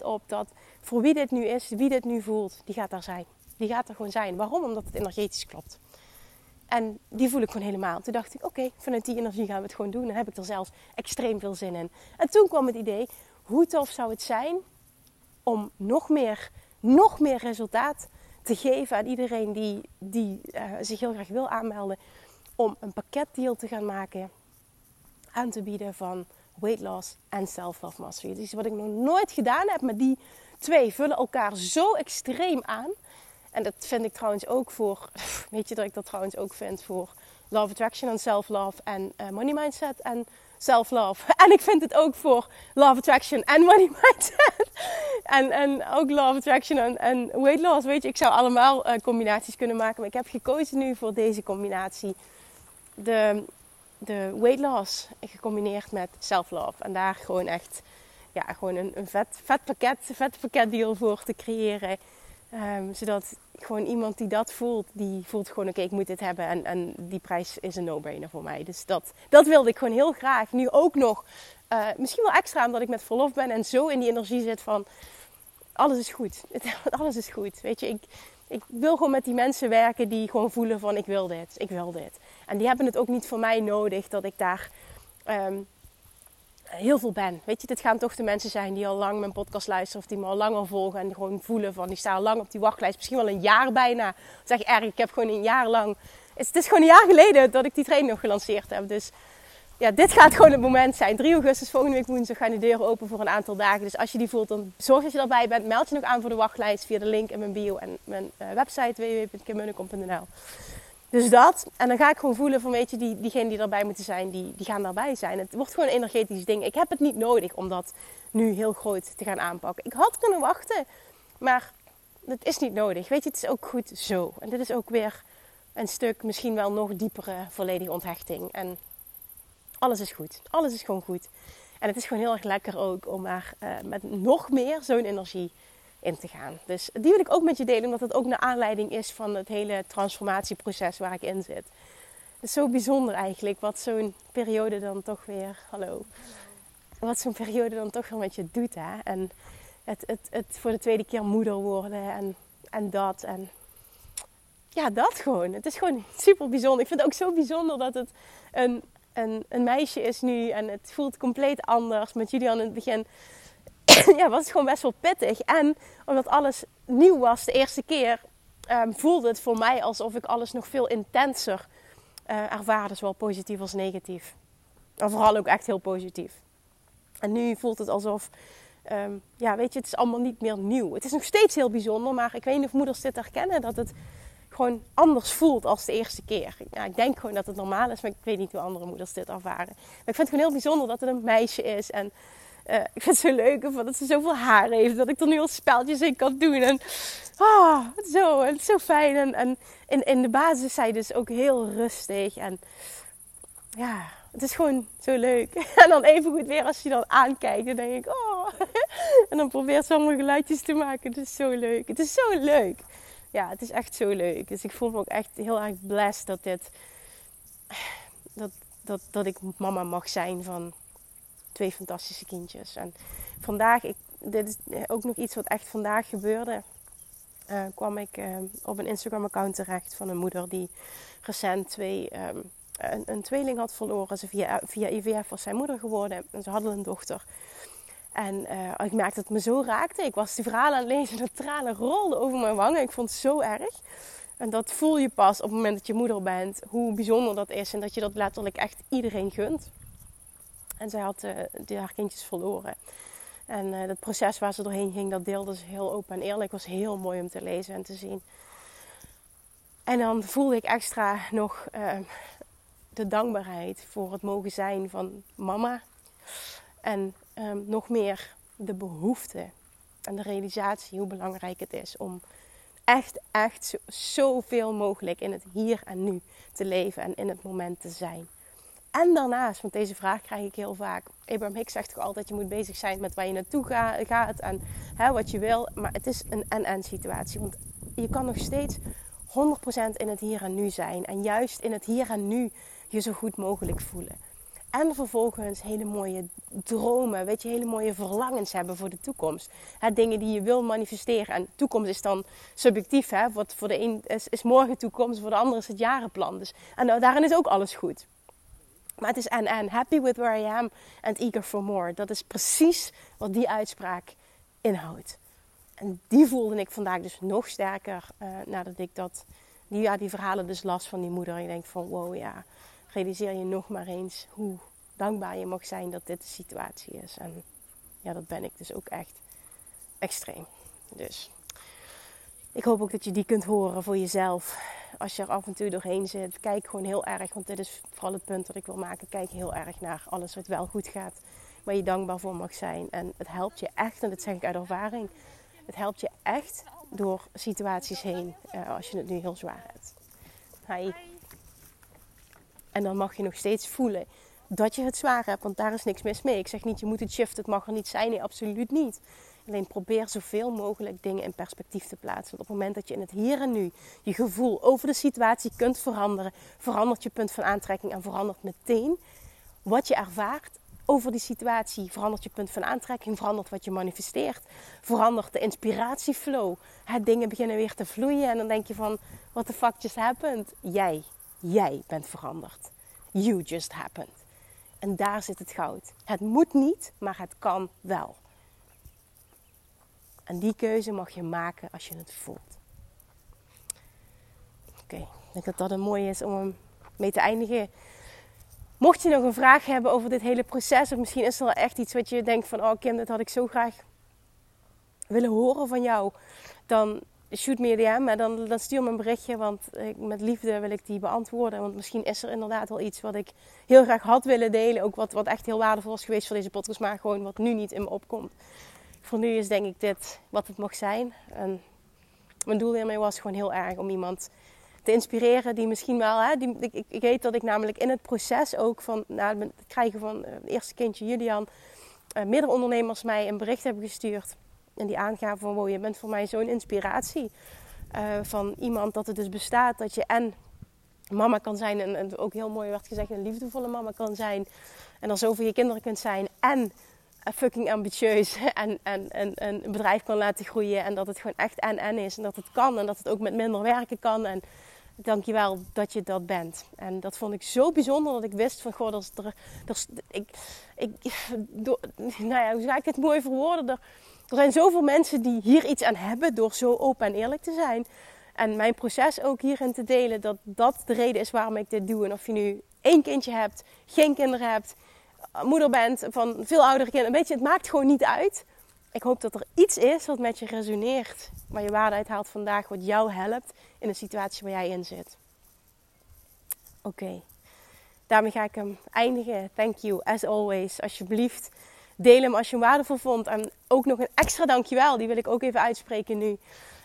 100% op dat voor wie dit nu is, wie dit nu voelt, die gaat daar zijn. Die gaat er gewoon zijn. Waarom? Omdat het energetisch klopt. En die voel ik gewoon helemaal. Toen dacht ik, oké, vanuit die energie gaan we het gewoon doen. Dan heb ik er zelfs extreem veel zin in. En toen kwam het idee, hoe tof zou het zijn om nog meer, nog meer resultaat te geven aan iedereen die, die uh, zich heel graag wil aanmelden. Om een pakketdeal te gaan maken, aan te bieden van weight loss en self-love mastery. Dus wat ik nog nooit gedaan heb, maar die twee vullen elkaar zo extreem aan. En dat vind ik trouwens ook voor, <laughs> weet je dat ik dat trouwens ook vind voor Love Attraction en Self-Love en uh, Money Mindset en Self-Love. <laughs> En ik vind het ook voor Love Attraction en Money Mindset. <laughs> en, en ook Love Attraction en, en Weight Loss. Weet je, ik zou allemaal uh, combinaties kunnen maken. Maar ik heb gekozen nu voor deze combinatie. De, de Weight Loss gecombineerd met Self-Love. En daar gewoon echt ja, gewoon een, een vet, vet pakket, vet pakketdeal voor te creëren. Um, zodat gewoon iemand die dat voelt, die voelt gewoon oké, ik moet dit hebben. En, en die prijs is een no-brainer voor mij. Dus dat, dat wilde ik gewoon heel graag. Nu ook nog, uh, misschien wel extra omdat ik met verlof ben en zo in die energie zit van alles is goed. <laughs> alles is goed. Weet je, ik, ik wil gewoon met die mensen werken die gewoon voelen van ik wil dit, ik wil dit. En die hebben het ook niet voor mij nodig dat ik daar um, heel veel ben. Weet je, dit gaan toch de mensen zijn die al lang mijn podcast luisteren of die me al langer volgen en gewoon voelen van die staan al lang op die wachtlijst, misschien wel een jaar bijna. Dat zeg erg, ik heb gewoon een jaar lang. Het is gewoon een jaar geleden dat ik die training nog gelanceerd heb. Dus ja, dit gaat gewoon het moment zijn. 3 augustus, volgende week woensdag, gaan de deuren open voor een aantal dagen. Dus als je die voelt, dan zorg dat je erbij bent. Meld je nog aan voor de wachtlijst via de link in mijn bio en mijn uh, website www.kimmunnekom.nl. Dus dat. En dan ga ik gewoon voelen van, weet je, die, diegenen die erbij moeten zijn, die, die gaan daarbij zijn. Het wordt gewoon een energetisch ding. Ik heb het niet nodig om dat nu heel groot te gaan aanpakken. Ik had kunnen wachten, maar het is niet nodig. Weet je, het is ook goed zo. En dit is ook weer een stuk, misschien wel nog diepere, volledige onthechting. En alles is goed. Alles is gewoon goed. En het is gewoon heel erg lekker ook om maar uh, met nog meer zo'n energie in te gaan. Dus die wil ik ook met je delen, omdat het ook naar aanleiding is van het hele transformatieproces waar ik in zit. Het is zo bijzonder eigenlijk wat zo'n periode dan toch weer, hallo, wat zo'n periode dan toch weer met je doet. Hè? En het, het, het voor de tweede keer moeder worden en, en dat. En ja, dat gewoon. Het is gewoon super bijzonder. Ik vind het ook zo bijzonder dat het een, een, een meisje is nu en het voelt compleet anders. Met Julian in het begin <coughs> ja, was het gewoon best wel pittig. En omdat alles nieuw was de eerste keer, um, voelde het voor mij alsof ik alles nog veel intenser uh, ervaarde, zowel positief als negatief. En vooral ook echt heel positief. En nu voelt het alsof, um, ja, weet je, het is allemaal niet meer nieuw. Het is nog steeds heel bijzonder, maar ik weet niet of moeders dit herkennen, dat het gewoon anders voelt als de eerste keer. Ja, ik denk gewoon dat het normaal is, maar ik weet niet hoe andere moeders dit ervaren. Maar ik vind het gewoon heel bijzonder dat het een meisje is en uh, ik vind het zo leuk dat ze zoveel haar heeft. Dat ik er nu al speltjes in kan doen. En oh, zo, en zo fijn. En, en in, in de basis is zij dus ook heel rustig. En ja, het is gewoon zo leuk. <laughs> En dan even goed weer als je dan aankijkt. Dan denk ik, oh. <laughs> En dan probeert ze allemaal geluidjes te maken. Het is zo leuk. Het is zo leuk. Ja, het is echt zo leuk. Dus ik voel me ook echt heel erg blessed dat dit... Dat, dat, dat ik mama mag zijn van twee fantastische kindjes. En vandaag, ik, dit is ook nog iets wat echt vandaag gebeurde. Uh, kwam ik uh, op een Instagram-account terecht van een moeder die recent twee, um, een, een, tweeling had verloren. Ze via, via IVF was zijn moeder geworden en ze hadden een dochter. En ik merkte dat het me zo raakte. Ik was die verhalen aan het lezen, de tranen rolden over mijn wangen. Ik vond het zo erg. En dat voel je pas op het moment dat je moeder bent, hoe bijzonder dat is en dat je dat letterlijk echt iedereen gunt. En zij had uh, haar kindjes verloren. En uh, het proces waar ze doorheen ging, dat deelde ze heel open en eerlijk. was heel mooi om te lezen en te zien. En dan voelde ik extra nog uh, de dankbaarheid voor het mogen zijn van mama. En um, nog meer de behoefte en de realisatie hoe belangrijk het is om echt, echt zo, zoveel mogelijk in het hier en nu te leven en in het moment te zijn. En daarnaast, want deze vraag krijg ik heel vaak. Abraham Hicks zegt toch altijd: je moet bezig zijn met waar je naartoe gaat en hè, wat je wil. Maar het is een en-en situatie. Want je kan nog steeds 100% in het hier en nu zijn. En juist in het hier en nu je zo goed mogelijk voelen. En vervolgens hele mooie dromen, weet je, hele mooie verlangens hebben voor de toekomst. Dingen die je wil manifesteren. En toekomst is dan subjectief. Hè? Wat voor de een is, is morgen toekomst, voor de ander is het jarenplan. Dus, en nou, daarin is ook alles goed. Maar het is en en. Happy with where I am and eager for more. Dat is precies wat die uitspraak inhoudt. En die voelde ik vandaag dus nog sterker uh, nadat ik dat, die, ja, die verhalen dus las van die moeder. En ik denk van wow ja, realiseer je nog maar eens hoe dankbaar je mag zijn dat dit de situatie is. En ja, dat ben ik dus ook echt extreem. Dus ik hoop ook dat je die kunt horen voor jezelf. Als je er af en toe doorheen zit, kijk gewoon heel erg, want dit is vooral het punt dat ik wil maken. Kijk heel erg naar alles wat wel goed gaat, waar je dankbaar voor mag zijn. En het helpt je echt, en dat zeg ik uit ervaring, het helpt je echt door situaties heen uh, als je het nu heel zwaar hebt. Hi. En dan mag je nog steeds voelen dat je het zwaar hebt, want daar is niks mis mee. Ik zeg niet, je moet het shiften, het mag er niet zijn. Nee, absoluut niet. Alleen probeer zoveel mogelijk dingen in perspectief te plaatsen. Want op het moment dat je in het hier en nu je gevoel over de situatie kunt veranderen, verandert je punt van aantrekking en verandert meteen wat je ervaart over die situatie. Verandert je punt van aantrekking, verandert wat je manifesteert, verandert de inspiratieflow. Het dingen beginnen weer te vloeien en dan denk je van, what the fuck just happened? Jij, jij bent veranderd. You just happened. En daar zit het goud. Het moet niet, maar het kan wel. En die keuze mag je maken als je het voelt. Oké, ik denk dat dat een mooie is om mee te eindigen. Mocht je nog een vraag hebben over dit hele proces, of misschien is er echt iets wat je denkt van, oh Kim, dat had ik zo graag willen horen van jou, dan shoot me DM en dan, dan stuur me een berichtje, want ik, met liefde wil ik die beantwoorden. Want misschien is er inderdaad wel iets wat ik heel graag had willen delen, ook wat, wat echt heel waardevol was geweest voor deze podcast, maar gewoon wat nu niet in me opkomt voor nu is denk ik dit wat het mag zijn. Mijn doel hiermee was gewoon heel erg om iemand te inspireren die misschien wel... Hè, die, ik, ik, weet dat ik namelijk in het proces ook van... Nou, het krijgen van uh, het eerste kindje Julian... Uh, mij een bericht hebben gestuurd. En die aangaven van... Wow, je bent voor mij zo'n inspiratie. Uh, van iemand dat het dus bestaat dat je en mama kan zijn... En, en ook heel mooi werd gezegd, een liefdevolle mama kan zijn... En dan zo voor je kinderen kunt zijn. En fucking ambitieus <laughs> en, en, en, en, een bedrijf kan laten groeien. En dat het gewoon echt en-en is. En dat het kan. En dat het ook met minder werken kan. En dankjewel dat je dat bent. En dat vond ik zo bijzonder dat ik wist van... Goh, dat er, ik, ik, <laughs> nou ja, hoe zou ik het mooi verwoorden? Er, er zijn zoveel mensen die hier iets aan hebben door zo open en eerlijk te zijn. En mijn proces ook hierin te delen, dat dat de reden is waarom ik dit doe. En of je nu één kindje hebt, geen kinderen hebt, moeder bent van veel oudere kinderen. Weet je, het maakt gewoon niet uit. Ik hoop dat er iets is wat met je resoneert. Waar je waarde uit haalt vandaag. Wat jou helpt in de situatie waar jij in zit. Oké. Daarmee ga ik hem eindigen. Thank you, as always. Alsjeblieft, deel hem als je hem waardevol vond. En ook nog een extra dankjewel. Die wil ik ook even uitspreken nu.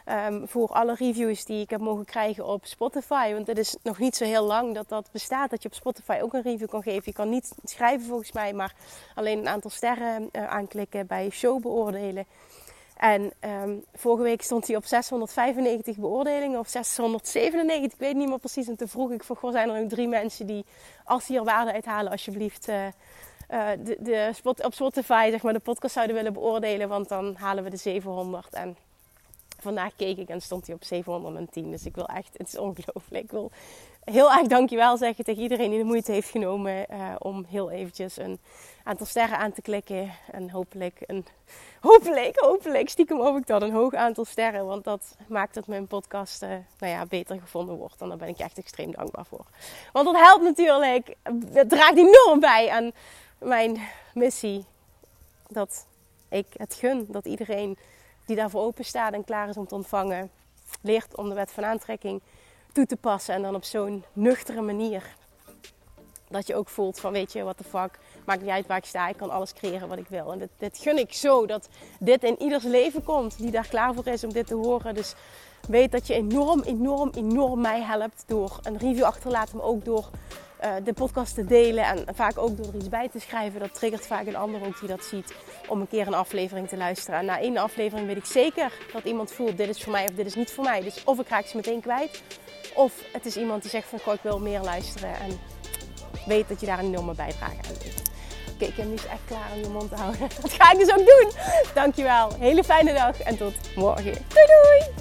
Um, voor alle reviews die ik heb mogen krijgen op Spotify. Want het is nog niet zo heel lang dat dat bestaat. Dat je op Spotify ook een review kan geven. Je kan niet schrijven volgens mij, maar alleen een aantal sterren uh, aanklikken bij show beoordelen. En um, vorige week stond hij op 695 beoordelingen of 697, ik weet niet meer precies. En toen vroeg ik voor, zijn er nog drie mensen die, als die er waarde uithalen, alsjeblieft uh, uh, de, de op Spotify zeg maar, de podcast zouden willen beoordelen. Want dan halen we de 700. En vandaag keek ik en stond hij op 710. Dus ik wil echt, het is ongelooflijk. Ik wil heel erg dankjewel zeggen tegen iedereen die de moeite heeft genomen uh, om heel eventjes een aantal sterren aan te klikken. En hopelijk, een, hopelijk, hopelijk, stiekem hoop ik dat, een hoog aantal sterren. Want dat maakt dat mijn podcast uh, nou ja, beter gevonden wordt. En daar ben ik echt extreem dankbaar voor. Want dat helpt natuurlijk, het draagt enorm bij aan mijn missie. Dat ik het gun dat iedereen die daarvoor open staat en klaar is om te ontvangen, leert om de wet van aantrekking toe te passen. En dan op zo'n nuchtere manier. Dat je ook voelt van weet je, what the fuck, maakt niet uit waar ik sta, ik kan alles creëren wat ik wil. En dit, dit gun ik zo, dat dit in ieders leven komt die daar klaar voor is om dit te horen. Dus weet dat je enorm, enorm, enorm mij helpt door een review achter te laten, maar ook door uh, de podcast te delen en vaak ook door er iets bij te schrijven. Dat triggert vaak een ander ook die dat ziet om een keer een aflevering te luisteren. En na één aflevering weet ik zeker dat iemand voelt dit is voor mij of dit is niet voor mij. Dus of ik raak ze meteen kwijt of het is iemand die zegt van ik wil meer luisteren. En weet dat je daar een enorme bijdrage aan doet. Oké, ik heb nu echt klaar om je mond te houden. <laughs> Dat ga ik dus ook doen. Dankjewel. Hele fijne dag en tot morgen. Doei doei!